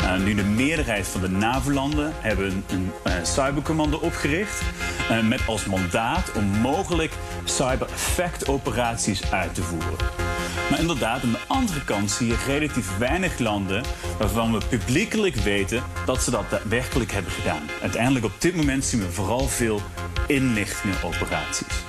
Uh, nu de meerderheid van de NAVO-landen hebben een uh, cybercommando opgericht. Uh, met als mandaat om mogelijk cyber-effect-operaties uit te voeren. Maar inderdaad, aan de andere kant zie je relatief weinig landen waarvan we publiekelijk weten dat ze dat daadwerkelijk hebben gedaan. Uiteindelijk op dit moment zien we vooral veel inlichtingenoperaties.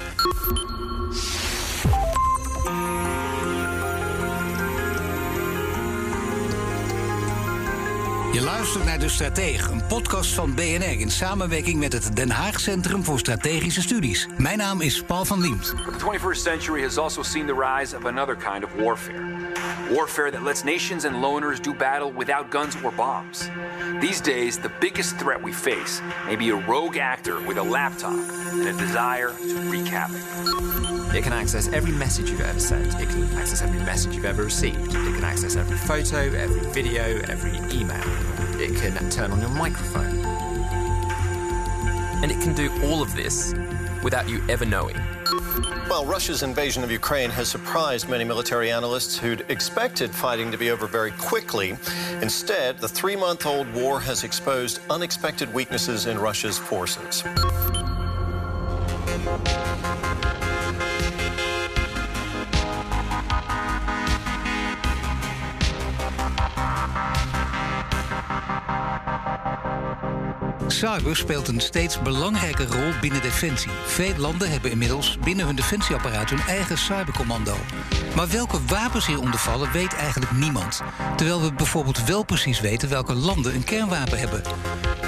Je luistert naar De Stratege, een podcast van BNR in samenwerking met het Den Haag Centrum voor Strategische Studies. Mijn naam is Paul van Liemt. The 21st century has also seen the rise of another kind of warfare. Warfare that lets nations and loners do battle without guns or bombs. These days, the biggest threat we face may be a rogue actor with a laptop and a desire to wreak havoc. It can access every message you've ever sent. It can access every message you've ever received. It can access every photo, every video, every email. It can turn on your microphone. And it can do all of this without you ever knowing. Well, Russia's invasion of Ukraine has surprised many military analysts who'd expected fighting to be over very quickly. Instead, the three month old war has exposed unexpected weaknesses in Russia's forces. Cyber speelt een steeds belangrijke rol binnen Defensie. Veel landen hebben inmiddels binnen hun defensieapparaat hun eigen cybercommando. Maar welke wapens hieronder vallen, weet eigenlijk niemand. Terwijl we bijvoorbeeld wel precies weten welke landen een kernwapen hebben.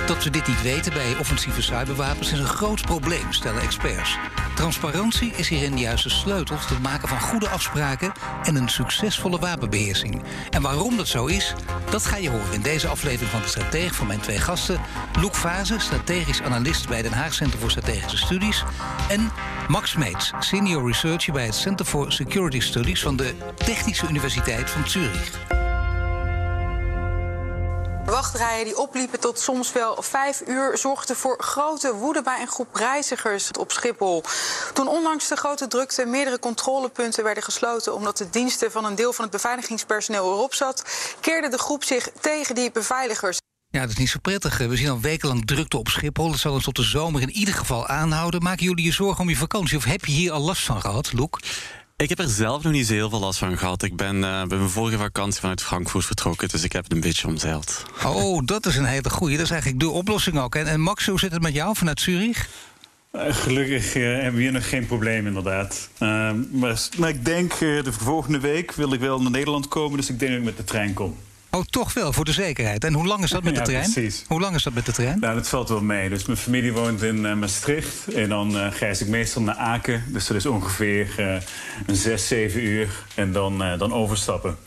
Dat we dit niet weten bij offensieve cyberwapens is een groot probleem, stellen experts. Transparantie is hierin de sleutel tot het maken van goede afspraken en een succesvolle wapenbeheersing. En waarom dat zo is, dat ga je horen in deze aflevering van de Stratege van mijn twee gasten. Loek Fase, strategisch analist bij Den Haag Center voor Strategische Studies. En Max Meets, senior researcher bij het Center for Security Studies van de Technische Universiteit van Zurich. Wachtrijen die opliepen tot soms wel vijf uur zorgden voor grote woede bij een groep reizigers op Schiphol. Toen ondanks de grote drukte meerdere controlepunten werden gesloten omdat de diensten van een deel van het beveiligingspersoneel erop zat, keerde de groep zich tegen die beveiligers. Ja, dat is niet zo prettig. We zien al wekenlang drukte op Schiphol. Dat zal ons tot de zomer in ieder geval aanhouden. Maken jullie je zorgen om je vakantie? Of heb je hier al last van gehad, Loek? Ik heb er zelf nog niet zo heel veel last van gehad. Ik ben uh, bij mijn vorige vakantie vanuit Frankfurt vertrokken, dus ik heb het een beetje omzeild. Oh, dat is een hele goeie. Dat is eigenlijk de oplossing ook. En, en Max, hoe zit het met jou vanuit Zurich? Uh, gelukkig uh, hebben we hier nog geen probleem, inderdaad. Uh, maar, maar, ik denk, de volgende week wil ik wel naar Nederland komen, dus ik denk dat ik met de trein kom. Oh, toch wel, voor de zekerheid. En hoe lang is dat met de ja, trein? Precies. Hoe lang is dat met de trein? Nou, dat valt wel mee. Dus mijn familie woont in uh, Maastricht. En dan uh, reis ik meestal naar Aken. Dus dat is ongeveer uh, een zes, zeven uur. En dan, uh, dan overstappen.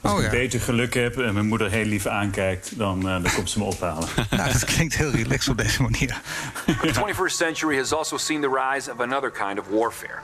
Als Oh, ik ja. een beetje geluk heb en mijn moeder heel lief aankijkt... dan, dan komt ze me ophalen. nou, dat klinkt heel relaxed op deze manier. The 21st century has also seen the rise of another kind of warfare.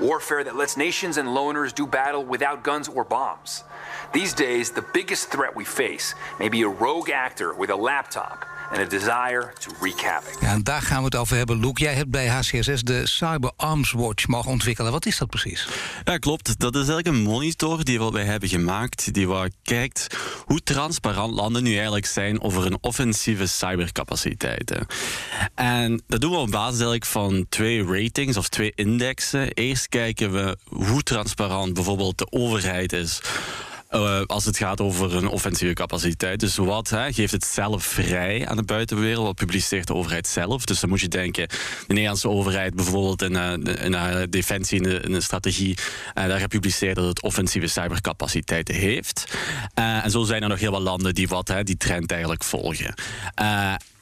Warfare that lets nations and loners do battle without guns or bombs. These days, the biggest threat we face may be a rogue actor with a laptop and a desire to wreak havoc. Ja, en daar gaan we het over hebben. Loek, jij hebt bij HCSS de Cyber Arms Watch mogen ontwikkelen. Wat is dat precies? Ja, klopt. Dat is eigenlijk een monitor die wij hebben gemaakt, die wat kijkt hoe transparant landen nu eigenlijk zijn over hun offensieve cybercapaciteiten. En dat doen we op basis eigenlijk van twee ratings of twee indexen. Eerst kijken we hoe transparant bijvoorbeeld de overheid is. Uh, als het gaat over een offensieve capaciteit. Dus wat hè, geeft het zelf vrij aan de buitenwereld? Wat publiceert de overheid zelf? Dus dan moet je denken, de Nederlandse overheid bijvoorbeeld in, uh, in haar defensie, in de, in de strategie, uh, daar gepubliceerd dat het offensieve cybercapaciteiten heeft. en zo zijn er nog heel wat landen die wat, hè, die trend eigenlijk volgen.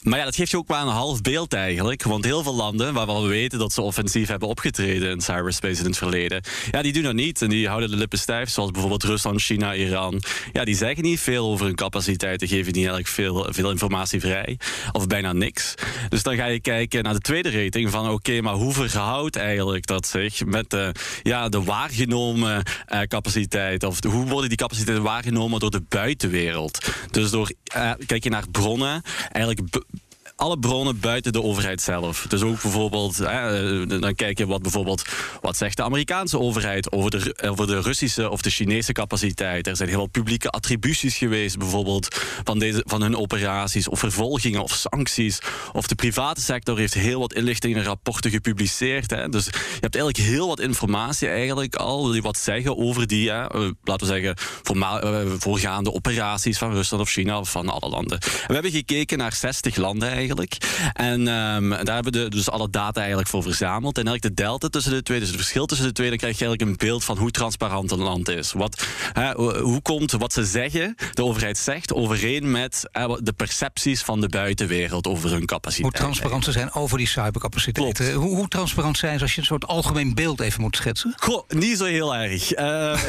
Maar ja, dat geeft je ook wel een half beeld eigenlijk. Want heel veel landen waarvan we weten dat ze offensief hebben opgetreden in cyberspace in het verleden, ja, die doen dat niet. En die houden de lippen stijf, zoals bijvoorbeeld Rusland, China, Iran. Ja, die zeggen niet veel over hun capaciteiten, geven niet eigenlijk veel, veel informatie vrij. Of bijna niks. Dus dan ga je kijken naar de tweede rating van oké, maar hoe verhoudt eigenlijk dat zich met de, ja, de waargenomen uh, capaciteit? Of hoe worden die capaciteiten waargenomen door de buitenwereld? Dus door, uh, kijk je naar bronnen, eigenlijk alle bronnen buiten de overheid zelf. Dus ook bijvoorbeeld, hè, dan kijk je wat bijvoorbeeld, wat zegt de Amerikaanse overheid over de, over de Russische of de Chinese capaciteit. Er zijn heel veel publieke attributies geweest, bijvoorbeeld van, deze, van hun operaties, of vervolgingen of sancties. Of de private sector heeft heel wat inlichtingen en rapporten gepubliceerd. Hè. Dus je hebt eigenlijk heel wat informatie eigenlijk al, je wat zeggen over die, hè, eh, laten we zeggen, eh, voorgaande operaties van Rusland of China of van alle landen. we hebben gekeken naar 60 landen eigenlijk. En um, daar hebben we dus alle data eigenlijk voor verzameld. En eigenlijk de delta tussen de twee, dus het verschil tussen de twee, dan krijg je eigenlijk een beeld van hoe transparant een land is. Wat, hè, hoe komt wat ze zeggen, de overheid zegt, overeen met hè, de percepties van de buitenwereld over hun capaciteit. Hoe transparant ze zijn over die cybercapaciteiten. Hoe, hoe, transparant zijn ze als je een soort algemeen beeld even moet schetsen? Goh, niet zo heel erg. Uh,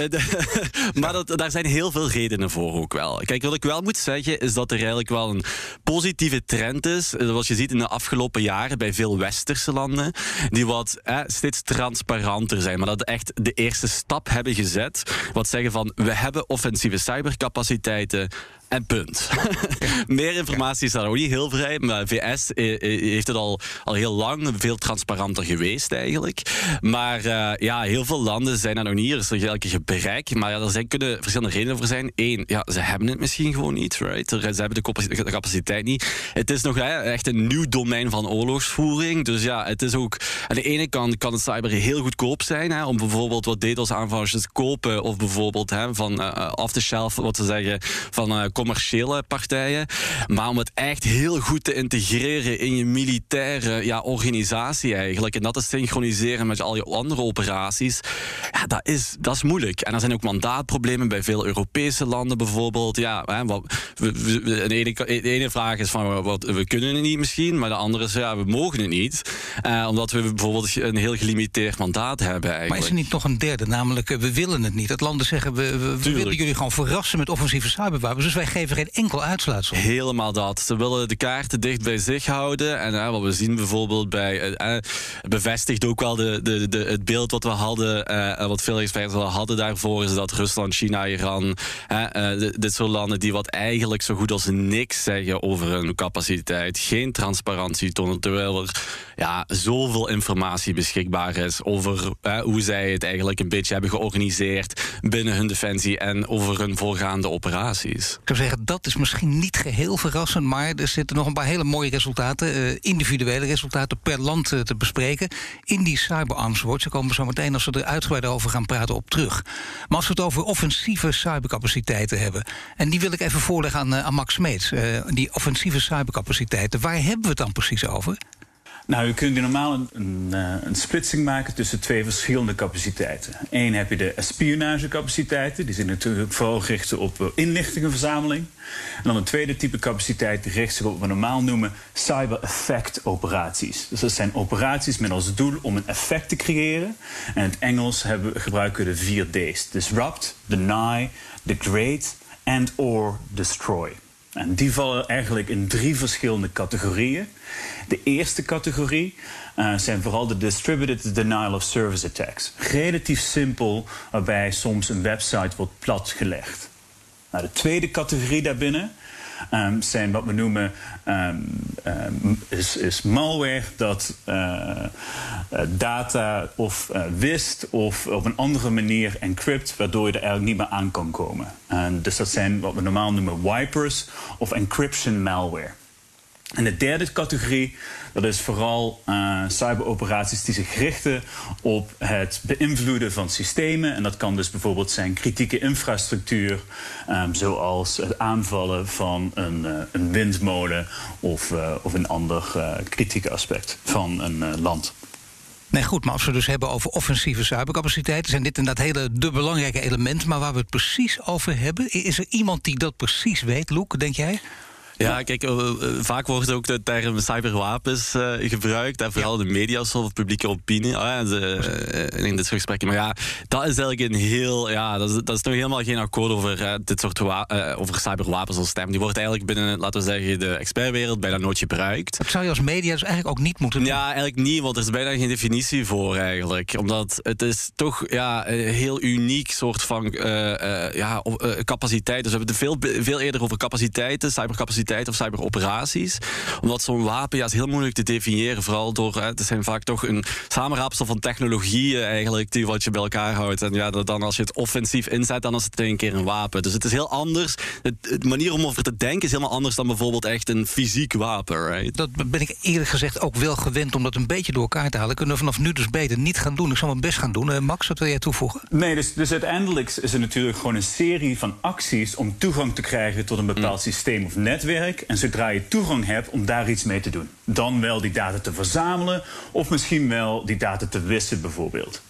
maar dat, daar zijn heel veel redenen voor ook wel. Kijk, wat ik wel moet zeggen is dat er eigenlijk wel een positieve trend is. Zoals je ziet in de afgelopen jaren bij veel westerse landen. Die wat eh, steeds transparanter zijn. Maar dat echt de eerste stap hebben gezet. Wat zeggen van we hebben offensieve cybercapaciteiten. En punt. Meer informatie is daar ook niet heel vrij. Maar VS eh, eh, heeft het al, al heel lang veel transparanter geweest eigenlijk. Maar uh, ja, heel veel landen zijn er nog niet. Er is nog elke gebrek. Maar ja, er zijn, kunnen verschillende redenen voor zijn. Eén, ja, ze hebben het misschien gewoon niet. Right? Ze hebben de capaciteit niet. Het is nog echt een nieuw domein van oorlogsvoering. Dus ja, het is ook... Aan de ene kant kan het cyber heel goedkoop zijn. Hè, om bijvoorbeeld wat DDoS-aanvallers te kopen. Of bijvoorbeeld hè, van uh, off-the-shelf, wat ze zeggen, van uh, commerciële partijen. Maar om het echt heel goed te integreren in je militaire ja, organisatie eigenlijk. En dat te synchroniseren met al je andere operaties. Ja, dat is, dat is moeilijk. En er zijn ook mandaatproblemen bij veel Europese landen bijvoorbeeld. Ja, hè, wat, we, de, ene, de, ene, vraag is van wat, we kunnen het niet misschien. Maar de andere is ja, we mogen het niet. Uh, omdat we bijvoorbeeld een heel gelimiteerd mandaat hebben eigenlijk. Maar is er niet nog een derde? Namelijk, eh, we willen het niet. Dat landen zeggen, we, we, we willen jullie gewoon verrassen met offensieve cyberwapens. Dus wij geven geen enkel uitsluitsel. Helemaal dat. Ze willen de kaarten dicht bij zich houden. En uh, wat we zien bijvoorbeeld bij... Uh, bevestigt ook wel de, de, de, het beeld wat we hadden... Wat veel experts hadden daarvoor... is dat Rusland, China, Iran... dit soort landen die wat eigenlijk zo goed als niks zeggen over hun capaciteit. Geen transparantie tonen, terwijl er ja, zoveel informatie beschikbaar is... over hoe zij het eigenlijk een beetje hebben georganiseerd... binnen hun defensie en over hun voorgaande operaties. Ik dat is misschien niet geheel verrassend, maar er zitten nog een paar hele mooie resultaten, uh, individuele resultaten per land uh, te bespreken. In die Cyberarms Watch, daar komen zo meteen als we er uitgebreid over gaan praten op terug. Maar als we het over offensieve cybercapaciteiten hebben, en die wil ik even voorleggen aan, uh, aan Max Smeets, die offensieve cybercapaciteiten, waar hebben we het dan precies over? Nou, je kunt normaal eh, een, splitsing maken tussen twee verschillende capaciteiten. Eén heb je de espionagecapaciteiten, die zijn natuurlijk vooral gericht op eh, inlichtingenverzameling. En dan een tweede type capaciteit die richt zich op wat we normaal noemen cyber effect operaties. Dus dat zijn operaties met als doel om een effect te creëren. En in het Engels hebben, gebruiken we de vier D's: disrupt, deny, degrade and or destroy. En die vallen eigenlijk in drie verschillende categorieën. De eerste categorie uh, zijn vooral de distributed denial of service attacks. Relatief simpel, waarbij soms een website wordt platgelegd. Nou, de tweede categorie daarbinnen um, zijn wat we noemen um, um, is, is, malware dat uh, uh, data of uh, wist of op een andere manier encrypt, waardoor je er eigenlijk niet meer aan kan komen. En dus dat zijn wat we normaal noemen wipers of encryption malware. En de derde categorie, dat is vooral uh, cyberoperaties die zich richten op het beïnvloeden van systemen. En dat kan dus bijvoorbeeld zijn kritieke infrastructuur, um, zoals het aanvallen van een, uh, een windmolen of, uh, of een ander kritieke aspect van een land. Nee, goed, maar als we dus hebben over offensieve cybercapaciteiten, zijn dit inderdaad hele de belangrijke elementen. Maar waar we het precies over hebben, is er iemand die dat precies weet, Loek, denk jij? Ja, kijk, uh, vaak wordt ook de term cyberwapens uh, gebruikt. En vooral ja. de media of publieke opinie uh, de, in dit soort gesprekken. Maar ja, dat is eigenlijk een heel... Ja, dat is, dat is nog helemaal geen akkoord over dit soort over cyberwapens als term. Die wordt eigenlijk binnen, laten we zeggen, de expertwereld bijna nooit gebruikt. Dat zou je als media dus eigenlijk ook niet moeten doen? Ja, eigenlijk niet, want er is bijna geen definitie voor eigenlijk. Omdat het is toch ja, een heel uniek soort van ja, capaciteit. Dus we hebben het veel, veel eerder over capaciteiten, cybercapaciteiten of cyberoperaties. Omdat zo'n wapen ja, is heel moeilijk te definiëren. Vooral door, hè, het zijn vaak toch een samenraapsel van technologieën eigenlijk die wat je bij elkaar houdt. En ja, dan als je het offensief inzet, dan is het een keer een wapen. Dus het is heel anders. De manier om over te denken is helemaal anders dan bijvoorbeeld echt een fysiek wapen. Right? Dat ben ik eerlijk gezegd ook wel gewend om dat een beetje door elkaar te halen. Kunnen we vanaf nu dus beter niet gaan doen. Ik zal mijn best gaan doen. Uh, Max, wat wil jij toevoegen? Nee, dus, dus uiteindelijk is er natuurlijk gewoon een serie van acties om toegang te krijgen tot een bepaald mm. systeem of netwerk. En zodra je toegang hebt om daar iets mee te doen. Dan wel die data te verzamelen of misschien wel die data te wissen bijvoorbeeld.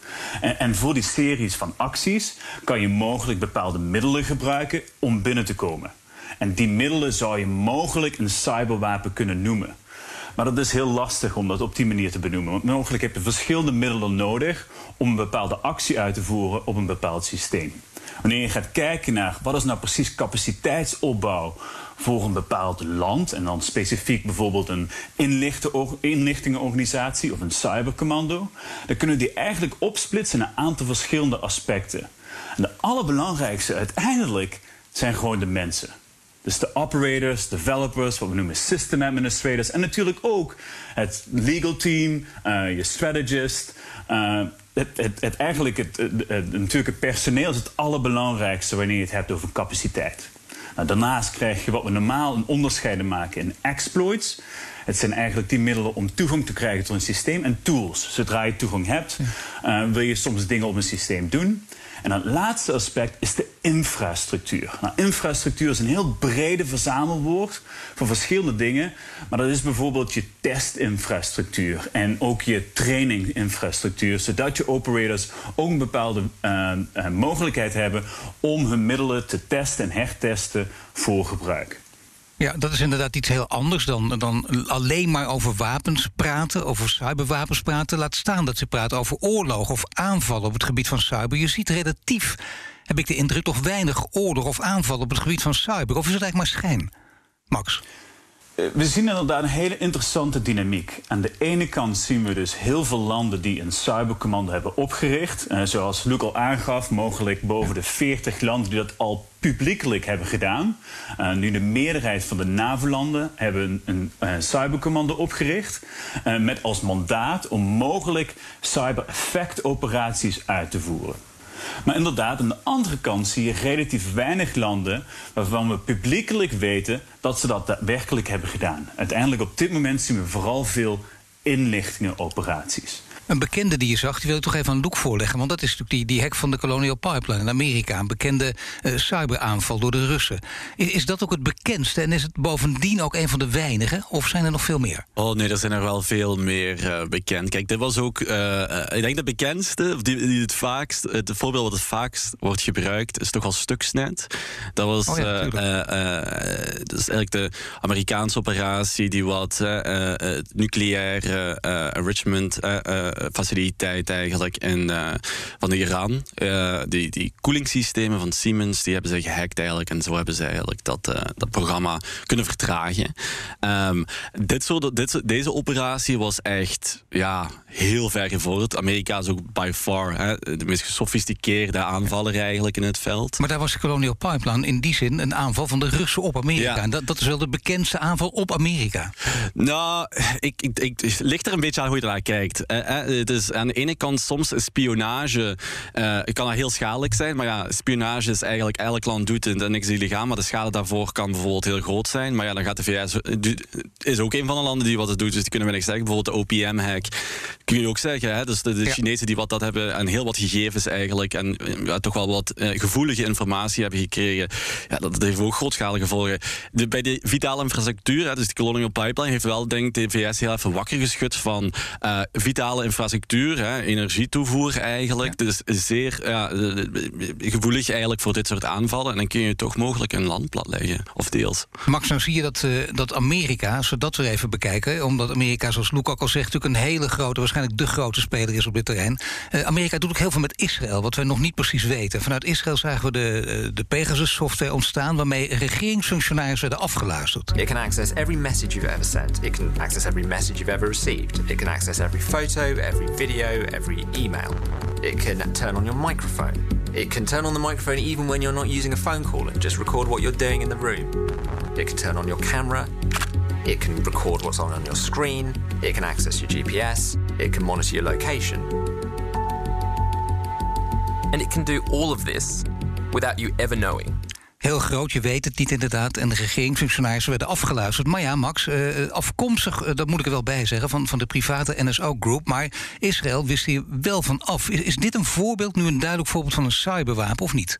En, en voor die series van acties kan je mogelijk bepaalde middelen gebruiken om binnen te komen. En die middelen zou je mogelijk een cyberwapen kunnen noemen. Maar dat is heel lastig om dat op die manier te benoemen. Want mogelijk heb je verschillende middelen nodig om een bepaalde actie uit te voeren op een bepaald systeem. Wanneer je gaat kijken naar wat is nou precies capaciteitsopbouw voor een bepaald land, en dan specifiek bijvoorbeeld een inlichtingenorganisatie of een cybercommando, dan kunnen die eigenlijk opsplitsen in een aantal verschillende aspecten. En de allerbelangrijkste uiteindelijk zijn gewoon de mensen. Dus de operators, developers, wat we noemen system administrators. En natuurlijk ook het legal team, uh, je strategist. Uh, het, het, het, eigenlijk het, natuurlijk het personeel is het allerbelangrijkste wanneer je het hebt over capaciteit. Nou, daarnaast krijg je wat we normaal een onderscheiden maken in exploits. Het zijn eigenlijk die middelen om toegang te krijgen tot een systeem en tools. Zodra je toegang hebt, uh, wil je soms dingen op een systeem doen. En het laatste aspect is de infrastructuur. Nou, infrastructuur is een heel brede verzamelwoord van verschillende dingen. Maar dat is bijvoorbeeld je testinfrastructuur en ook je traininginfrastructuur. Zodat je operators ook een bepaalde uh, uh, mogelijkheid hebben om hun middelen te testen en hertesten voor gebruik. Ja, dat is inderdaad iets heel anders dan, dan alleen maar over wapens praten, over cyberwapens praten. Laat staan dat ze praten over oorlog of aanvallen op het gebied van cyber. Je ziet relatief, heb ik de indruk, toch weinig oorlog of aanvallen op het gebied van cyber. Of is het eigenlijk maar schijn? Max? Eh, we zien inderdaad een hele interessante dynamiek. Aan de ene kant zien we dus heel veel landen die een cybercommando hebben opgericht. Uh, zoals Luc al aangaf, mogelijk boven de 40 landen die dat al publiekelijk hebben gedaan. Uh, nu de meerderheid van de NAVO-landen hebben een, een cybercommando opgericht. met als mandaat om mogelijk cyber-effect-operaties uit te voeren. Maar inderdaad, aan de andere kant zie je relatief weinig landen waarvan we publiekelijk weten dat ze dat daadwerkelijk hebben gedaan. Uiteindelijk op dit moment zien we vooral veel inlichtingenoperaties. Een bekende die je zag, die wil ik toch even aan Loek voorleggen. Want dat is natuurlijk die, die hack van de Colonial Pipeline in Amerika. Een bekende uh, cyberaanval door de Russen. Is, is, dat ook het bekendste en is het bovendien ook een van de weinigen? Of zijn er nog veel meer? Oh nee, er zijn er wel veel meer uh, bekend. Kijk, dit was ook, uh, ik denk de bekendste, of die, die, het vaakst, het voorbeeld wat het vaakst wordt gebruikt, is toch wel Stuxnet. Dat was oh ja, dat is eigenlijk de Amerikaanse operatie die wat nucleaire enrichment faciliteit eigenlijk in, uh, van de Iran. Uh, die, die koelingssystemen van Siemens die hebben ze gehackt eigenlijk. En zo hebben ze eigenlijk dat, uh, dat programma kunnen vertragen. Um, dit soort, dit, deze operatie was echt ja, heel ver gevorderd. Amerika is ook by far hè, de meest gesofisticeerde aanvaller eigenlijk in het veld. Maar daar was de Colonial Pipeline in die zin een aanval van de Russen op Amerika. Ja. En dat, dat is wel de bekendste aanval op Amerika. Nou, ik, ik, ik, ligt er een beetje aan hoe je naar kijkt. Uh, het is aan de ene kant soms spionage. Uh, kan dat heel schadelijk zijn. Maar ja, spionage is eigenlijk elk land doet het en niks illegaal. Maar de schade daarvoor kan bijvoorbeeld heel groot zijn. Maar ja, dan gaat de VS. Is ook een van de landen die wat het doet. Dus die kunnen we niks zeggen. Bijvoorbeeld de OPM-hack. Kun je ook zeggen. Hè? Dus de, de Chinezen die wat dat hebben. En heel wat gegevens eigenlijk. En ja, toch wel wat uh, gevoelige informatie hebben gekregen. Ja, dat, dat heeft ook grootschalige gevolgen. De, bij de vitale infrastructuur. Hè, dus de Colonial Pipeline heeft wel, denk ik, de VS heel even wakker geschud van uh, vitale infrastructuur infrastructuur, energietoevoer eigenlijk. Dus zeer ja, gevoelig eigenlijk voor dit soort aanvallen. En dan kun je toch mogelijk een land platleggen, of deels. Max, nou zie je dat, uh, dat Amerika, als we dat weer even bekijken... omdat Amerika, zoals Luc ook al zegt, natuurlijk een hele grote... waarschijnlijk de grote speler is op dit terrein. Uh, Amerika doet ook heel veel met Israël, wat we nog niet precies weten. Vanuit Israël zagen we de, uh, de Pegasus-software ontstaan... waarmee regeringsfunctionarissen werden afgeluisterd. It can access every message you've ever sent. It can access every message you've ever received. It can access every photo, every video, every email. It can turn on your microphone. It can turn on the microphone even when you're not using a phone call and just record what you're doing in the room. It can turn on your camera. It can record what's on your screen. It can access your GPS. It can monitor your location. And it can do all of this without you ever knowing. Heel groot, je weet het niet inderdaad. En de regeringsfunctionarissen werden afgeluisterd. Maar ja, Max, uh, afkomstig, uh, dat moet ik er wel bij zeggen, van, van de private NSO-groep. Maar Israël wist hier wel van af. Is, dit een voorbeeld, nu een duidelijk voorbeeld van een cyberwapen of niet?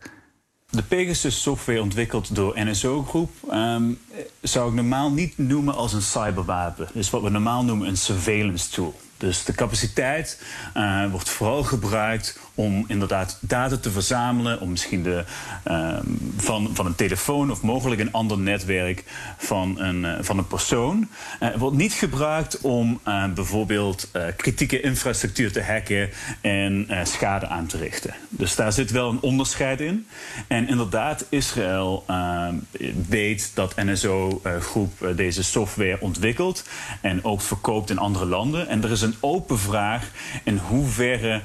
De Pegasus software ontwikkeld door NSO Groep um, zou ik normaal niet noemen als een cyberwapen. Dus wat we normaal noemen een surveillance tool. Dus de capaciteit uh, wordt vooral gebruikt om inderdaad data te verzamelen, om misschien de, uh, van, van een telefoon of mogelijk een ander netwerk van een, uh, van een persoon. het wordt niet gebruikt om bijvoorbeeld kritieke infrastructuur te hacken en schade aan te richten. Dus daar zit wel een onderscheid in. En inderdaad, Israël weet dat NSO-groep deze software ontwikkelt en ook verkoopt in andere landen. En er is een open vraag in hoeverre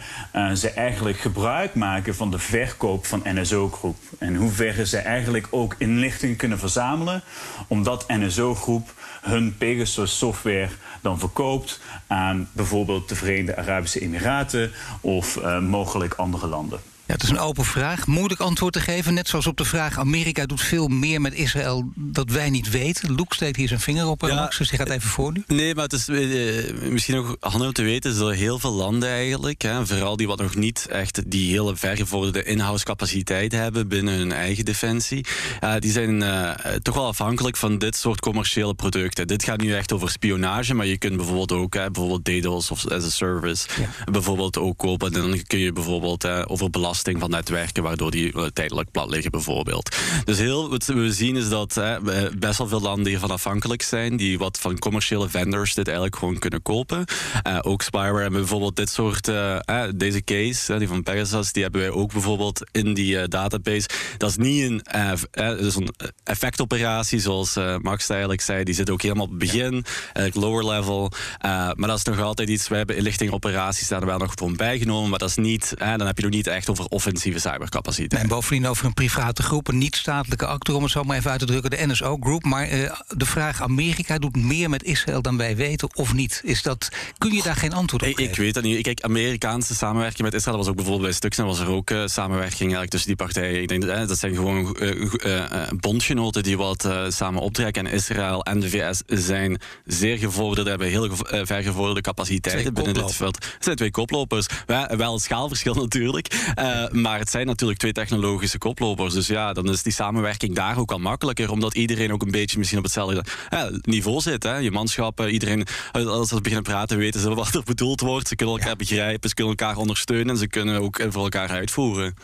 ze eigenlijk gebruik maken van de verkoop van NSO-groep. En hoe ver ze eigenlijk ook inlichting kunnen verzamelen, omdat NSO-groep hun Pegasus software dan verkoopt aan bijvoorbeeld de Verenigde Arabische Emiraten of uh, mogelijk andere landen. Ja, het is een open vraag. Moeilijk antwoord te geven. Net zoals op de vraag: Amerika doet veel meer met Israël dat wij niet weten. Luke steekt hier zijn vinger op. Ja, Max, dus je gaat even voor nu. Nee, maar het is eh, misschien ook handig om te weten: is dat heel veel landen eigenlijk, hè, vooral die wat nog niet echt die hele vergevorderde in-house capaciteit hebben binnen hun eigen defensie, uh, die zijn toch wel afhankelijk van dit soort commerciële producten. Dit gaat nu echt over spionage, maar je kunt bijvoorbeeld ook bijvoorbeeld DDoS of as a service ja. bijvoorbeeld ook kopen. En dan kun je bijvoorbeeld over belasting van netwerken, waardoor die uh, tijdelijk plat liggen bijvoorbeeld. Dus heel, wat we zien is dat hè, best wel veel landen hiervan afhankelijk zijn, die wat van commerciële vendors dit eigenlijk gewoon kunnen kopen. Uh, ook Spyware hebben bijvoorbeeld dit soort, uh, deze case, die van Pegasus, die hebben wij ook bijvoorbeeld in die database. Dat is niet een, dus een effectoperatie, zoals Max eigenlijk zei, die zit ook helemaal op het begin, lower level. maar dat is nog altijd iets, wij hebben inlichtingoperaties daar wel nog voor bijgenomen, maar dat is niet, dan heb je nog niet echt over offensieve cybercapaciteit. En bovendien over een private groep, een niet-statelijke actor, om het zo maar even uit te drukken, de NSO-groep. Maar uh, de vraag: Amerika doet meer met Israël dan wij weten, of niet? Is dat, kun je daar geen antwoord op geven? Ik, weet dat niet. Kijk, Amerikaanse samenwerking met Israël was ook bijvoorbeeld bij Stuxnet was er ook uh, samenwerking eigenlijk tussen die partijen. Ik denk dat uh, dat zijn gewoon bondgenoten die wat samen optrekken. En Israël en de VS zijn zeer gevorderd, hebben heel vergevorderde capaciteiten binnen dit veld. Het zijn twee koplopers. Wel, wel een schaalverschil natuurlijk. Uh, maar het zijn natuurlijk twee technologische koplopers. Dus ja, dan is die samenwerking daar ook al makkelijker. Omdat iedereen ook een beetje misschien op hetzelfde uh, niveau zit. Hè. Je manschappen, iedereen, als ze beginnen praten, weten ze wat er bedoeld wordt. Ze kunnen elkaar ja. begrijpen, ze kunnen elkaar ondersteunen en ze kunnen ook voor elkaar uitvoeren.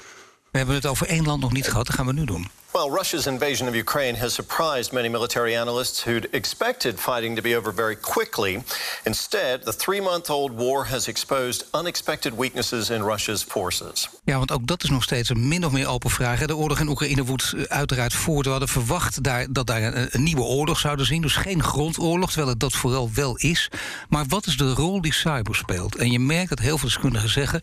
We hebben het over één land nog niet gehad, dat gaan we nu doen. Well, Russia's invasion of Ukraine has surprised many military analysts who'd expected fighting to be over very quickly. Instead, the three month old war has exposed unexpected weaknesses in Russia's forces. Ja, want ook dat is nog steeds een min of meer open vraag. De oorlog in Oekraïne woedt eh, uiteraard voort. We hadden verwacht daar, dat daar een, een nieuwe oorlog zouden zien. Dus geen grondoorlog, terwijl het dat vooral wel is. Maar wat is de rol die cyber speelt? En je merkt dat heel veel deskundigen zeggen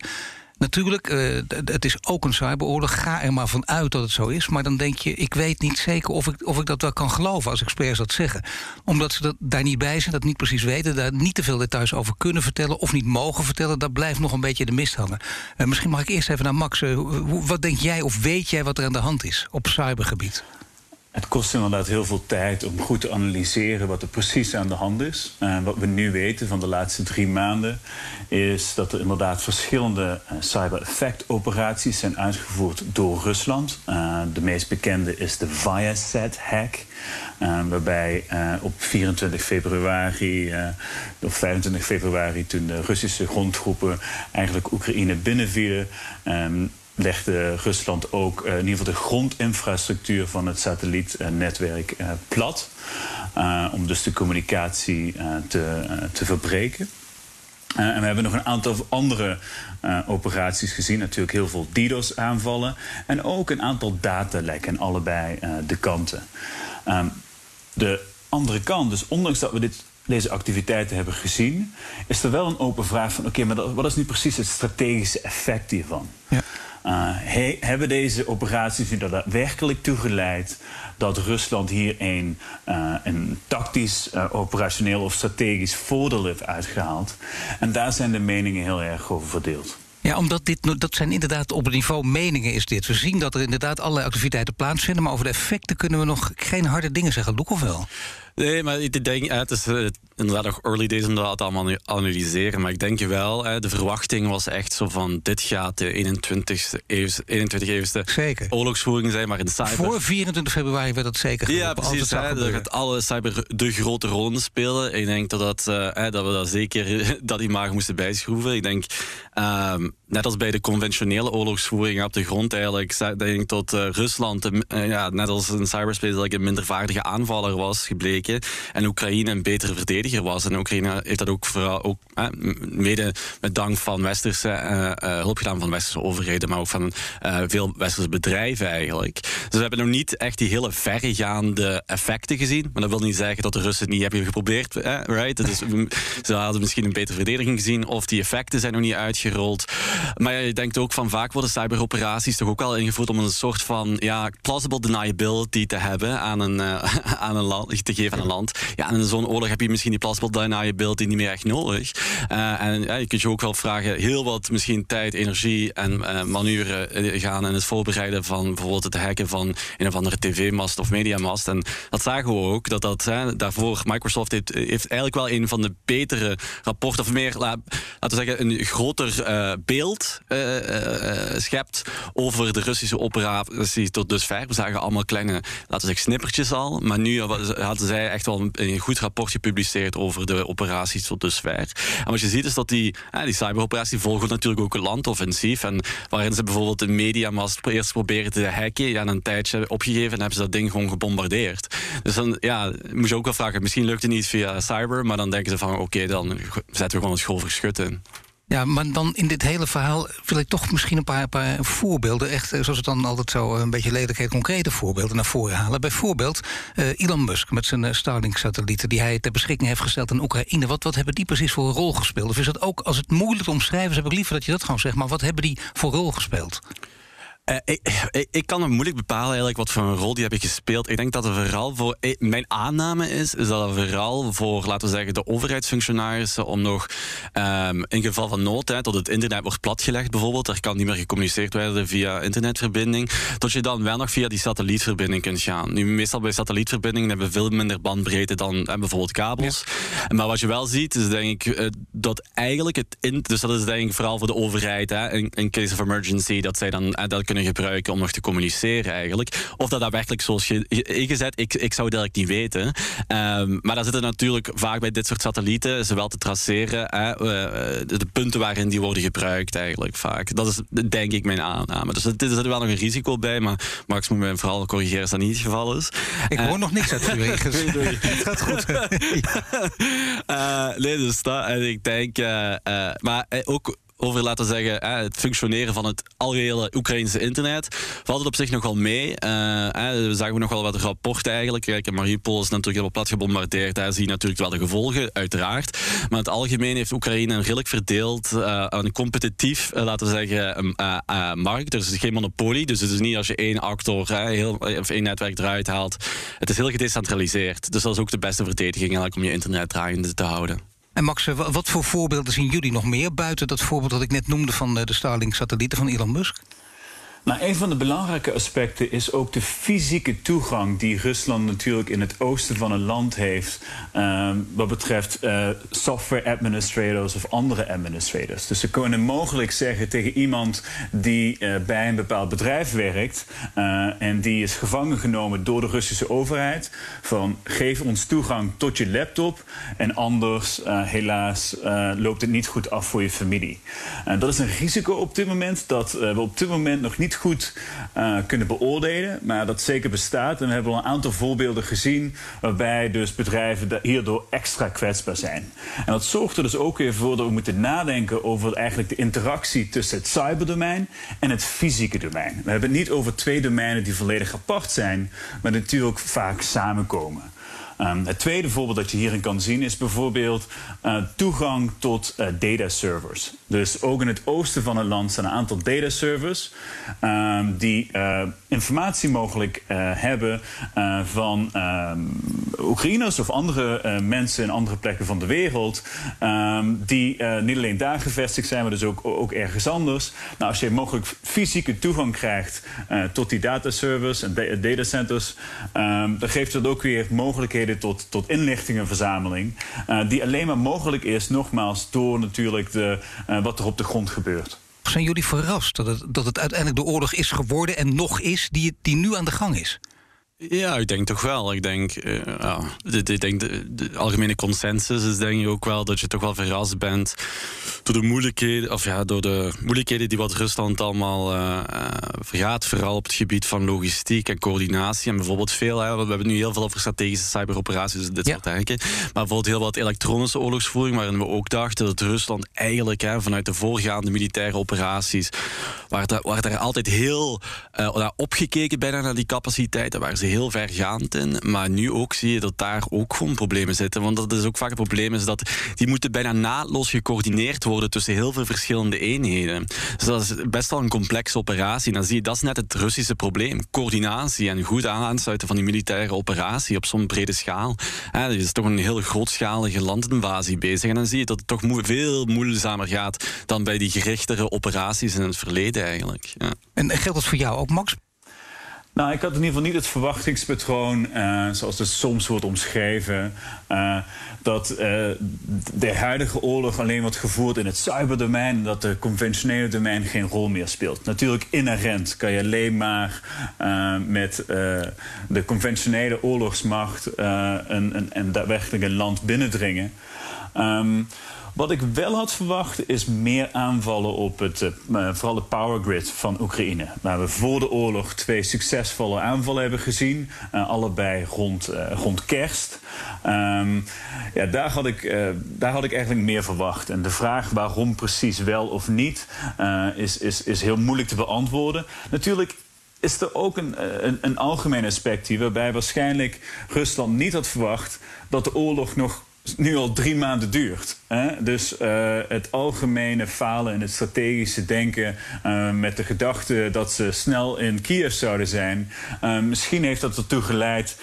Natuurlijk, uh, het is ook een cyberoorlog. Ga er maar van uit dat het zo is. Maar dan denk je, ik weet niet zeker of ik, of ik dat wel kan geloven als experts dat zeggen. Omdat ze dat daar niet bij zijn, dat niet precies weten, daar niet te veel details over kunnen vertellen of niet mogen vertellen. Dat blijft nog een beetje de mist hangen. Uh, misschien mag ik eerst even naar Max. Uh, wat denk jij of weet jij wat er aan de hand is op cybergebied? Het kost inderdaad heel veel tijd om goed te analyseren wat er precies aan de hand is. Uh, wat we nu weten van de laatste drie maanden is dat er inderdaad verschillende uh, cyber-effect-operaties zijn uitgevoerd door Rusland. Uh, de meest bekende is de Viasat-hack. waarbij op 24 februari of 25 februari, toen de Russische grondtroepen eigenlijk Oekraïne binnenvielen, um, legde Rusland ook uh, in ieder geval de grondinfrastructuur van het satellietnetwerk uh, plat. Uh, om dus de communicatie te, te verbreken. en we hebben nog een aantal andere operaties gezien. Natuurlijk heel veel DDoS-aanvallen. En ook een aantal datalekken allebei de kanten. Um, de andere kant, dus ondanks dat we dit deze activiteiten hebben gezien, is er wel een open vraag van: oké, maar wat is nu precies het strategische effect hiervan? Ja. Uh, hebben deze operaties nu daadwerkelijk toegeleid dat Rusland hier een, uh, een tactisch, uh, operationeel of strategisch voordeel heeft uitgehaald? En daar zijn de meningen heel erg over verdeeld. Ja, omdat dit, dat zijn inderdaad op het niveau meningen is dit. We zien dat er inderdaad allerlei activiteiten plaatsvinden... maar over de effecten kunnen we nog geen harde dingen zeggen. Loek of wel? Nee, maar ik denk, het is eh, inderdaad nog early days om dat allemaal te analyseren. Maar ik denk wel, de verwachting was echt zo van... dit gaat de 21ste eeuwse, 21 eeuwste zeker. oorlogsvoering zijn, maar in cyber... Voor 24 februari werd dat zeker Ja, precies. Hè, dat gaat alle cyber de grote rol spelen. Ik denk dat, dat, uh, dat we dat zeker dat imago moesten bijschroeven. Ik denk... Um, net als bij de conventionele oorlogsvoering op de grond eigenlijk, denk ik dat uh, Rusland, uh, ja, net als in cyberspace, dat een mindervaardige aanvaller was gebleken. En Oekraïne een betere verdediger was. En Oekraïne heeft dat ook, vooral, ook eh, mede met dank van westerse hulp gedaan van westerse overheden, maar ook van veel westerse bedrijven eigenlijk. Dus we hebben nog niet echt die hele verregaande effecten gezien. Maar dat wil niet zeggen dat de Russen het niet hebben geprobeerd. right? Dus, ze hadden misschien een betere verdediging gezien, of die effecten zijn nog niet uitgerold. Maar je denkt ook van vaak worden cyberoperaties toch ook wel ingevoerd om een soort van ja, plausible deniability te hebben aan een, uh, aan een land, te geven een land. Ja, en in zo'n oorlog heb je misschien die plausible deniability niet meer echt nodig. Uh, en ja, je kunt je ook wel vragen, heel wat misschien tijd, energie en uh, manuren gaan in het voorbereiden van bijvoorbeeld het hacken van een of andere tv-mast of mediamast. En dat zagen we ook, dat dat hè, daarvoor, Microsoft heeft, heeft eigenlijk wel een van de betere rapporten, of meer, laten we zeggen, een groter beeld schept over de Russische operatie tot dusver. We zagen allemaal kleine, laten we zeggen, snippertjes al. Maar nu hadden zij echt wel een, goed rapport gepubliceerd over de operaties tot dusver. En wat je ziet is dat die, die cyberoperatie volgen natuurlijk ook een landoffensief. En waarin ze bijvoorbeeld de mediamast eerst proberen te hacken. Ja, een tijdje opgegeven en hebben ze dat ding gewoon gebombardeerd. Dus dan ja, moet je ook wel vragen, misschien lukt het niet via cyber. Maar dan denken ze van oké, dan zetten we gewoon het schoolverschut in. Ja, maar dan in dit hele verhaal wil ik toch misschien een paar, paar voorbeelden, echt eh, zoals het dan altijd zo eh, een beetje lelijkheid, concrete voorbeelden naar voren halen. Bijvoorbeeld uh, Elon Musk met zijn Starlink-satellieten die hij ter beschikking heeft gesteld aan Oekraïne. Wat, wat hebben die precies voor een rol gespeeld? Of is dat ook, als het moeilijk te omschrijven is, heb ik liever dat je dat gewoon zegt, maar wat hebben die voor rol gespeeld? Uh, ik, ik, kan het moeilijk bepalen eigenlijk wat voor een rol die hebben gespeeld. Ik denk dat het vooral voor. Eh, mijn aanname is, is dat het vooral voor, laten we zeggen, de overheidsfunctionarissen om nog um, in geval van nood, hè, tot het internet wordt platgelegd bijvoorbeeld, er kan niet meer gecommuniceerd worden via internetverbinding, dat je dan wel nog via die satellietverbinding kunt gaan. Nu, meestal bij satellietverbindingen hebben we veel minder bandbreedte dan hè, bijvoorbeeld kabels. Maar wat je wel ziet, is denk ik dat eigenlijk het. In, dus dat is denk ik vooral voor de overheid, hè, in, in case of emergency, dat zij dan dat kunnen gebruiken om nog te communiceren eigenlijk. Of dat daadwerkelijk zoals je ingezet, ik, ik zou het eigenlijk niet weten. Um, maar daar zitten natuurlijk vaak bij dit soort satellieten, zowel te traceren, hè, uh, de punten waarin die worden gebruikt eigenlijk vaak. Dat is denk ik mijn aanname. Dus er zit wel nog een risico bij, maar Max moet me vooral corrigeren als dat niet het geval is. Ik hoor uh, nog niks uit u. het gaat goed. uh, nee, dus dat. En ik denk, maar ook over, laten zeggen, het functioneren van het algehele Oekraïnse internet, valt het op zich nog wel mee. Uh, we zagen nog wel wat rapporten eigenlijk. Kijk, Mariupol is natuurlijk helemaal plat gebombardeerd. Daar zie je natuurlijk wel de gevolgen, uiteraard. Maar in het algemeen heeft Oekraïne een redelijk verdeeld, uh, een competitief, uh, laten we zeggen, markt. Er is geen monopolie, dus het is niet als je één actor heel, of één netwerk eruit haalt. Het is heel gedecentraliseerd. Dus dat is ook de beste verdediging eigenlijk om je internet draaiende te houden. En Max, eh, wat voor voorbeelden zien jullie nog meer buiten dat voorbeeld dat ik net noemde van eh, de Starlink-satellieten van Elon Musk? Nou, een van de belangrijke aspecten is ook de fysieke toegang die Rusland natuurlijk in het oosten van een land heeft. Uh, wat betreft uh, software administrators of andere administrators. Dus ze kunnen mogelijk zeggen tegen iemand die uh, bij een bepaald bedrijf werkt. Eh, en die is gevangen genomen door de Russische overheid. Van geef ons toegang tot je laptop. En anders, helaas, loopt het niet goed af voor je familie. dat is een risico op dit moment dat we op dit moment nog niet goed uh, kunnen beoordelen, maar dat zeker bestaat. En we hebben al een aantal voorbeelden gezien waarbij dus bedrijven hierdoor extra kwetsbaar zijn. En dat zorgt er dus ook weer voor dat we moeten nadenken over eigenlijk de interactie tussen het cyberdomein en het fysieke domein. We hebben het niet over twee domeinen die volledig apart zijn, maar natuurlijk vaak samenkomen. Ehm, het tweede voorbeeld dat je hierin kan zien is bijvoorbeeld uh, toegang tot uh, data servers. Dus ook in het oosten van het land zijn een aantal data servers um, die uh, informatie mogelijk hebben van um, Oekraïners of andere mensen in andere plekken van de wereld, die niet alleen daar gevestigd zijn, maar dus ook, ook ergens anders. Nou, als je mogelijk fysieke toegang krijgt tot die data servers en datacenters, dan geeft dat ook weer mogelijkheden tot, tot inlichtingenverzameling, die alleen maar mogelijk is, nogmaals, door natuurlijk de, uh, wat er op de grond gebeurt. Zijn jullie verrast dat het, dat het uiteindelijk de oorlog is geworden en nog is die, die nu aan de gang is? Ja, ik denk toch wel. Ik denk, uh, ja, denk de, de, algemene consensus is denk ik ook wel dat je toch wel verrast bent door de moeilijkheden, of ja, door de moeilijkheden die wat Rusland allemaal uh, vergaat, vooral op het gebied van logistiek en coördinatie. En bijvoorbeeld veel, hè, we hebben nu heel veel over strategische cyberoperaties en dit ja. soort dingen. Maar bijvoorbeeld heel wat elektronische oorlogsvoering, waarin we ook dachten dat Rusland eigenlijk hè, vanuit de voorgaande militaire operaties, waar, daar, waar daar altijd heel uh, opgekeken bijna naar die capaciteiten, waar ze heel vergaand in. Maar nu ook zie je dat daar ook gewoon problemen zitten. Want dat is ook vaak het probleem, is dat die moeten bijna naadloos gecoördineerd worden tussen heel veel verschillende eenheden. Dus dat is best wel een complexe operatie. dan zie je, dat is net het Russische probleem. Coördinatie en goed aansluiten van die militaire operatie op zo'n brede schaal. Het is toch een heel grootschalige landinvasie bezig. En dan zie je dat het toch veel moeizamer gaat dan bij die gerichtere operaties in het verleden eigenlijk. Ja. En geldt dat voor jou ook, Max? Nou, ik had in ieder geval niet het verwachtingspatroon, uh, zoals het soms wordt omschreven, uh, dat uh, de huidige oorlog alleen wordt gevoerd in het cyberdomein en dat de conventionele domein geen rol meer speelt. Natuurlijk inherent kan je alleen maar met de conventionele oorlogsmacht een daadwerkelijk een land binnendringen. Um, wat ik wel had verwacht is meer aanvallen op het, uh, vooral de power grid van Oekraïne. Waar we voor de oorlog twee succesvolle aanvallen hebben gezien. Uh, allebei rond, rond kerst. Um, ja, daar, had ik, daar had ik eigenlijk meer verwacht. En de vraag waarom precies wel of niet is, is, is heel moeilijk te beantwoorden. Natuurlijk is er ook een, een, een algemeen aspect waarbij waarschijnlijk Rusland niet had verwacht dat de oorlog nog nu al drie maanden duurt. Hè? Dus uh, het algemene falen in het strategische denken uh, met de gedachte dat ze snel in Kiev zouden zijn, uh, misschien heeft dat ertoe geleid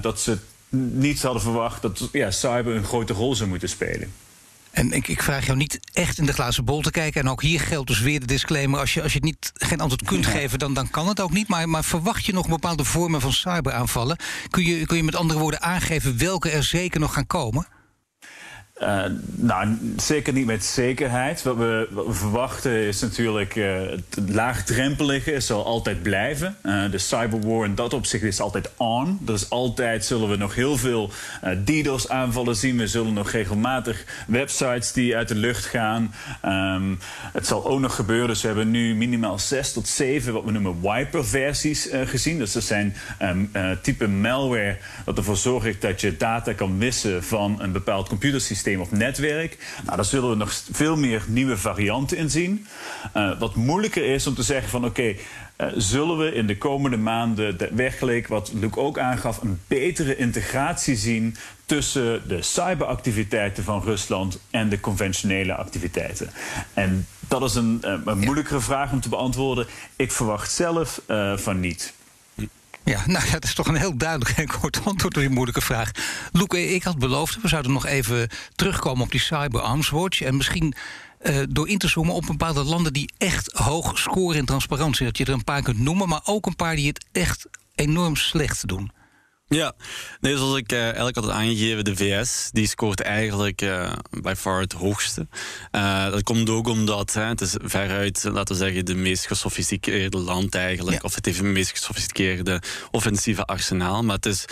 dat ze niet hadden verwacht dat ja, cyber een grote rol zou moeten spelen. En ik, ik, vraag jou niet echt in de glazen bol te kijken. En ook hier geldt dus weer de disclaimer. Als je, als je niet, geen antwoord kunt geven, dan, dan kan het ook niet. Maar, maar verwacht je nog bepaalde vormen van cyberaanvallen? Kun je, kun je met andere woorden aangeven welke er zeker nog gaan komen? Uh, nou, zeker niet met zekerheid. Wat we, verwachten is natuurlijk uh, het laagdrempelige zal altijd blijven. Uh, de cyberwar in dat opzicht is altijd on. Dus altijd zullen we nog heel veel DDoS-aanvallen zien. We zullen nog regelmatig websites die uit de lucht gaan. Um, het zal ook nog gebeuren. Dus we hebben nu minimaal zes tot zeven wat we noemen wiper-versies gezien. Dus dat zijn um, type malware dat ervoor zorgt dat je data kan wissen van een bepaald computersysteem of netwerk. Nou, daar zullen we nog veel meer nieuwe varianten in zien. Uh, wat moeilijker is om te zeggen van oké, okay, uh, zullen we in de komende maanden werkelijk, wat Luc ook aangaf, een betere integratie zien tussen de cyberactiviteiten van Rusland en de conventionele activiteiten. En dat is een, uh, een moeilijkere vraag om te beantwoorden. Ik verwacht zelf van niet. Ja, nou ja, dat is toch een heel duidelijk en kort antwoord op die moeilijke vraag. Loek, ik had beloofd, we zouden nog even terugkomen op die Cyber Arms Watch. En misschien uh, door in te zoomen op bepaalde landen die echt hoog scoren in transparantie. Dat je er een paar kunt noemen, maar ook een paar die het echt enorm slecht doen. Ja, nee, zoals ik uh, eigenlijk had aangegeven, de VS die scoort eigenlijk uh, by far het hoogste. Uh, dat komt ook omdat hè, het is veruit, laten we zeggen, de meest gesofisticeerde land eigenlijk. Ja. Of het heeft het meest gesofisticeerde offensieve arsenaal. Maar het is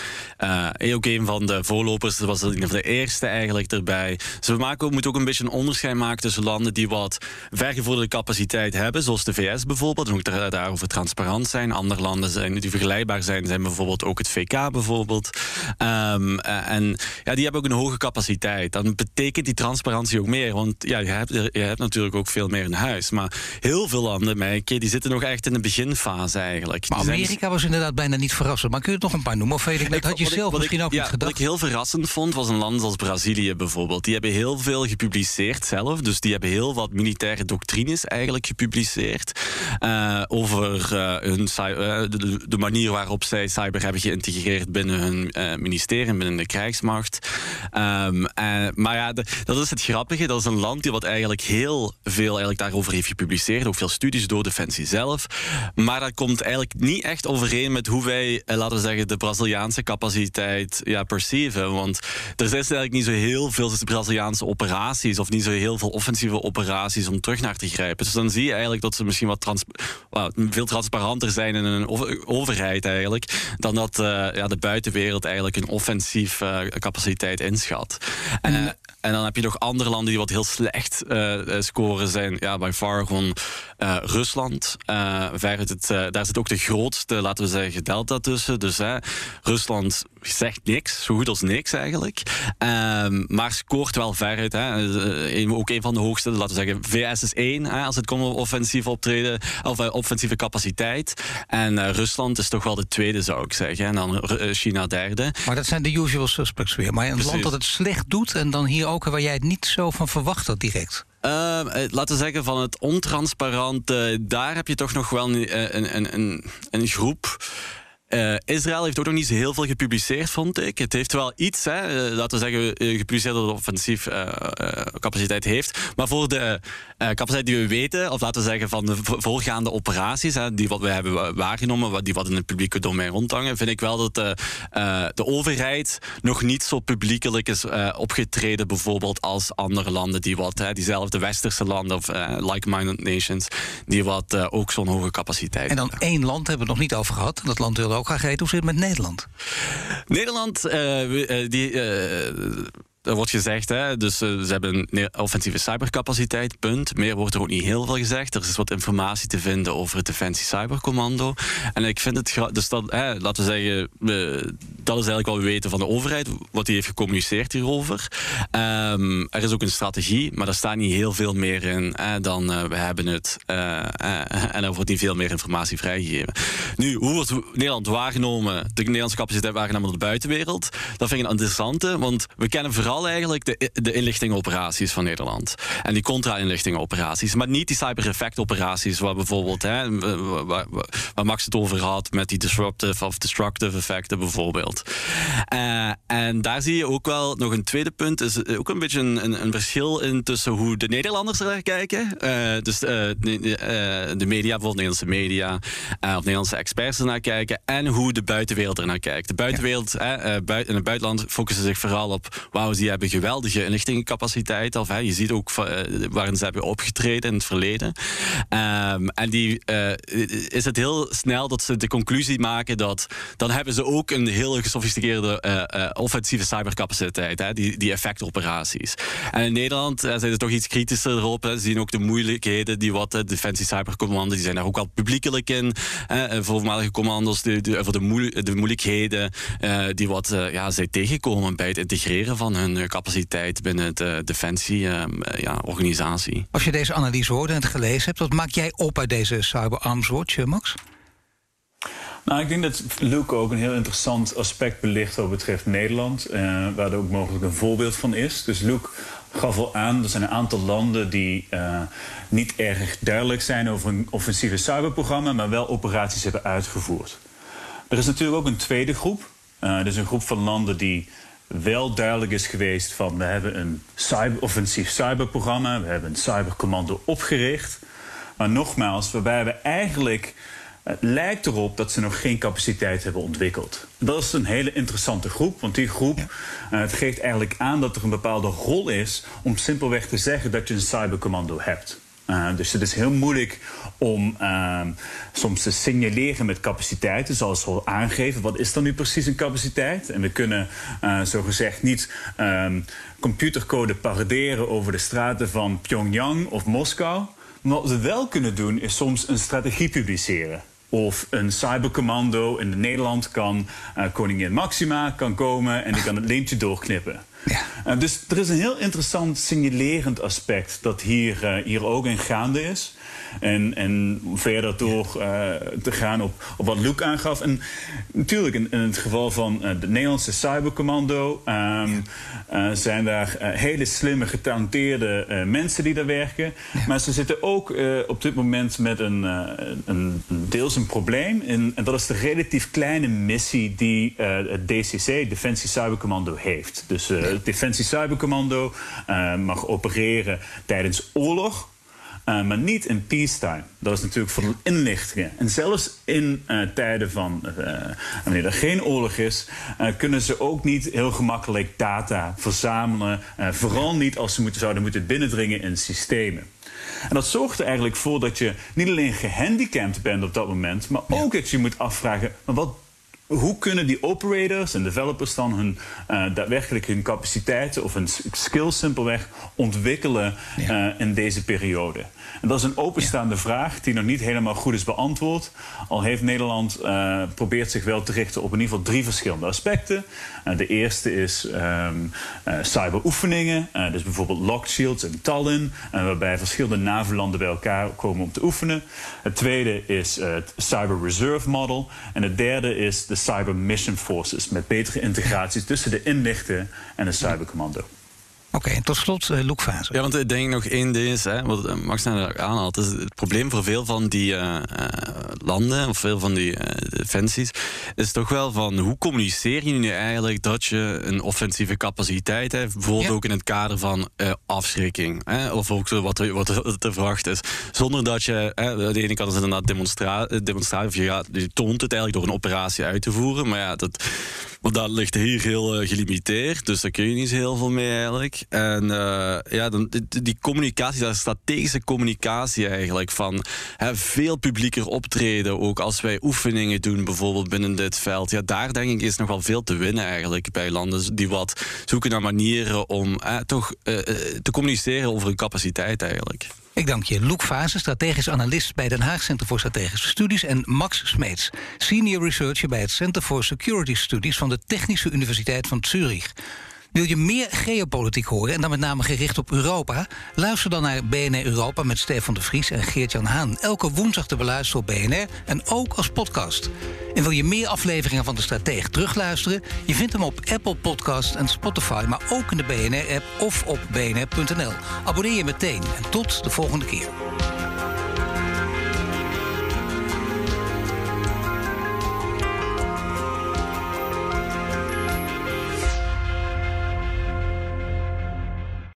ook een van de voorlopers, was een van de eerste eigenlijk erbij. Dus we maken, moeten ook een beetje een onderscheid maken tussen landen die wat vergevorderde capaciteit hebben, zoals de VS bijvoorbeeld, en ook daar, daarover transparant zijn. Andere landen zijn, die vergelijkbaar zijn, zijn bijvoorbeeld ook het VK bijvoorbeeld bijvoorbeeld. Ehm, en ja, die hebben ook een hoge capaciteit. Dan betekent die transparantie ook meer. Want ja, je hebt, je hebt natuurlijk ook veel meer in huis. Maar heel veel landen, merk die zitten nog echt in de beginfase eigenlijk. Maar Amerika was inderdaad bijna niet verrassend. Maar kun je het nog een paar noemen? Of weet ik, dat had je zelf misschien ook niet gedacht? Wat ik heel verrassend vond, was een land als Brazilië bijvoorbeeld. Die hebben heel veel gepubliceerd zelf. Dus die hebben heel wat militaire doctrines eigenlijk gepubliceerd. Uh, over uh, hun, uh, de, de, manier waarop zij cyber hebben geïntegreerd binnen hun ministerie, binnen de krijgsmacht. Um, maar ja, dat is het grappige. Dat is een land die wat eigenlijk heel veel eigenlijk daarover heeft gepubliceerd. Ook veel studies door Defensie zelf. Maar dat komt eigenlijk niet echt overeen met hoe wij, laten we zeggen, de Braziliaanse capaciteit ja, perceiven. Want er is eigenlijk niet zo heel veel Braziliaanse operaties of niet zo heel veel offensieve operaties om terug naar te grijpen. Dus dan zie je eigenlijk dat ze misschien wat veel transparanter zijn in een overheid eigenlijk, dan dat uh, ja, de buitenwereld eigenlijk een offensief uh, capaciteit inschat. En, uh, en dan heb je nog andere landen die wat heel slecht scoren zijn. Ja, bij far gewoon Rusland. het, daar zit ook de grootste, laten we zeggen, delta tussen. Dus Rusland zegt niks, zo goed als niks eigenlijk. Um, maar scoort wel veruit. Hè. Ook een van de hoogste, laten we zeggen, VS is één hè, als het komt op offensief optreden, of uh, offensieve capaciteit. En uh, Rusland is toch wel de tweede, zou ik zeggen. En dan uh, China derde. Maar dat zijn de usual suspects weer. Maar een Precies. land dat het slecht doet en dan hier ook waar jij het niet zo van verwacht had direct. Uh, laten we zeggen van het ontransparante, daar heb je toch nog wel een, een, een, een groep uh, Israël heeft ook nog niet zo heel veel gepubliceerd, vond ik. Het heeft wel iets, hè, uh, laten we zeggen, uh, gepubliceerd dat het offensief capaciteit heeft. Maar voor de capaciteit die we weten, of laten we zeggen van de voorgaande operaties, hè, die wat we hebben waargenomen, die wat in het publieke domein rondhangen, vind ik wel dat de, de overheid nog niet zo publiekelijk is opgetreden, bijvoorbeeld als andere landen die wat, hè, diezelfde westerse landen of like-minded nations, die wat ook zo'n hoge capaciteit En dan één land hebben we het nog niet over gehad. Dat land wilde ook graag weten. Hoe zit het met Nederland? Nederland, uh, die, uh, er wordt gezegd, hè, dus ze hebben offensieve cybercapaciteit, punt. Meer wordt er ook niet heel veel gezegd. Er is wat informatie te vinden over het Defensie Cybercommando. En ik vind het, dus dat, hè, laten we zeggen, dat is eigenlijk wat we weten van de overheid, wat die heeft gecommuniceerd hierover. Um, er is ook een strategie, maar daar staat niet heel veel meer in hè, dan uh, we hebben het. Uh, en er wordt niet veel meer informatie vrijgegeven. Nu, hoe wordt Nederland waargenomen, de Nederlandse capaciteit waargenomen door de buitenwereld? Dat vind ik een interessante, want we kennen vooral eigenlijk de, de inlichtingoperaties van Nederland. En die contra-inlichtingoperaties. Maar niet die cyber-effect-operaties, waar bijvoorbeeld, hè, waar, waar, Max het over had, met die disruptive of destructive effecten bijvoorbeeld. Uh, en daar zie je ook wel nog een tweede punt, is ook een beetje een, een, verschil in tussen hoe de Nederlanders er kijken. Uh, dus uh, de, de, media, bijvoorbeeld Nederlandse media, of Nederlandse experts ernaar kijken, en hoe de buitenwereld er naar kijkt. De buitenwereld, ja. in het buitenland focussen zich vooral op, wauw, hebben geweldige inlichtingencapaciteit. Of, hè, je ziet ook uh, waarin ze hebben opgetreden in het verleden. Um, en die uh, is het heel snel dat ze de conclusie maken dat dan hebben ze ook een heel gesofisticeerde uh, offensieve cybercapaciteit. Hè, die, die effectoperaties. En in Nederland zijn ze toch iets kritischer. Hè. Ze zien ook de moeilijkheden die wat de Defensie Cybercommando, die zijn daar ook al publiekelijk in. Hè, voormalige commando's, de, de, voor de, moe de moeilijkheden die wat ja, zij tegenkomen bij het integreren van hun hun capaciteit binnen de defensie-organisatie. Ehm, ja, Als je deze analyse hoort en het gelezen hebt, wat maak jij op uit deze Cyber Arms Watch, Max? Nou, ik denk dat Luke ook een heel interessant aspect belicht wat betreft Nederland, eh, waar er ook mogelijk een voorbeeld van is. Dus Luke gaf al aan, er zijn een aantal landen die uh, niet erg duidelijk zijn over een offensieve cyberprogramma, maar wel operaties hebben uitgevoerd. Er is natuurlijk ook een tweede groep. Uh, dus een groep van landen die wel duidelijk is geweest van we hebben een cyber, offensief cyberprogramma, we hebben een cybercommando opgericht. Maar nogmaals, waarbij we eigenlijk het lijkt erop dat ze nog geen capaciteit hebben ontwikkeld. Dat is een hele interessante groep, want die groep uh, het geeft eigenlijk aan dat er een bepaalde rol is om simpelweg te zeggen dat je een cybercommando hebt. Uh, dus het is heel moeilijk om uh, soms te signaleren met capaciteiten, zoals we aangeven. Wat is dan nu precies een capaciteit? En we kunnen uh, zogezegd niet um, computercode paraderen over de straten van Pyongyang of Moskou. Maar wat we wel kunnen doen, is soms een strategie publiceren. Of een cybercommando in Nederland kan uh, koningin Maxima kan komen en die kan het lintje doorknippen. Ja. Uh, dus er is een heel interessant signalerend aspect dat hier, uh, hier ook in gaande is. En, en verder door uh, te gaan op, op wat Luke aangaf. En natuurlijk, in, in het geval van uh, de Nederlandse Cybercommando um, uh, zijn daar hele slimme, getalenteerde mensen die daar werken. Ja. Maar ze zitten ook op dit moment met een, een, deels een probleem. En, en, dat is de relatief kleine missie die het DCC, Defensie Cybercommando, heeft. Dus het Defensie Cybercommando mag opereren tijdens oorlog. Uh, maar niet in peacetime. Dat is natuurlijk voor inlichtingen. En zelfs in uh, tijden van uh, wanneer er geen oorlog is, kunnen ze ook niet heel gemakkelijk data verzamelen. vooral niet als ze moeten, zouden moeten binnendringen in systemen. En dat zorgt er eigenlijk voor dat je niet alleen gehandicapt bent op dat moment, maar ook dat je moet afvragen: maar wat hoe kunnen die operators en developers dan hun, uh, daadwerkelijk hun capaciteiten of hun skills simpelweg ontwikkelen uh, in deze periode? En dat is een openstaande ja. vraag die nog niet helemaal goed is beantwoord. Al heeft Nederland uh, probeert zich wel te richten op in ieder geval drie verschillende aspecten. de eerste is um, cyberoefeningen, dus bijvoorbeeld Locked Shields in Tallinn, waarbij verschillende NAVO-landen bij elkaar komen om te oefenen. Het tweede is het Cyber Reserve Model. En het derde is de Cyber Mission Forces met betere integraties tussen de inlichten en het cybercommando. Oké, okay, tot slot uh, Loek Fase. Ja, want ik denk nog één ding is, hè, wat eh, Max net aanhaalt, is het probleem voor veel van die uh, landen, of veel van die uh, defensies, is toch wel van hoe communiceer je nu eigenlijk dat je een offensieve capaciteit hebt, bijvoorbeeld ja. ook in het kader van afschrikking, hè, of ook wat er, wat er te verwachten is, zonder dat je, hè, de ene kant is inderdaad demonstra demonstratie, je, gaat, je toont het eigenlijk door een operatie uit te voeren, maar ja, dat, want dat ligt hier heel gelimiteerd, dus daar kun je niet heel veel mee eigenlijk. En uh, ja, dan, die, communicatie, dat is strategische communicatie eigenlijk. Van hè, veel publieker optreden, ook als wij oefeningen doen, bijvoorbeeld binnen dit veld. Ja, daar denk ik is nog wel veel te winnen eigenlijk bij landen die wat zoeken naar manieren om eh, toch uh, te communiceren over hun capaciteit eigenlijk. Ik dank je, Loek Fase, strategisch analist bij Den Haag Center voor Strategische Studies... en Max Smeets, senior researcher bij het Center for Security Studies... van de Technische Universiteit van Zurich. Wil je meer geopolitiek horen en dan met name gericht op Europa? Luister dan naar BNR Europa met Stefan de Vries en Geert-Jan Haan. Elke woensdag te beluisteren op BNR en ook als podcast. En wil je meer afleveringen van de Strateeg terugluisteren? Je vindt hem op Apple Podcast en Spotify, maar ook in de BNR-app of op bnr.nl. Abonneer je meteen en tot de volgende keer.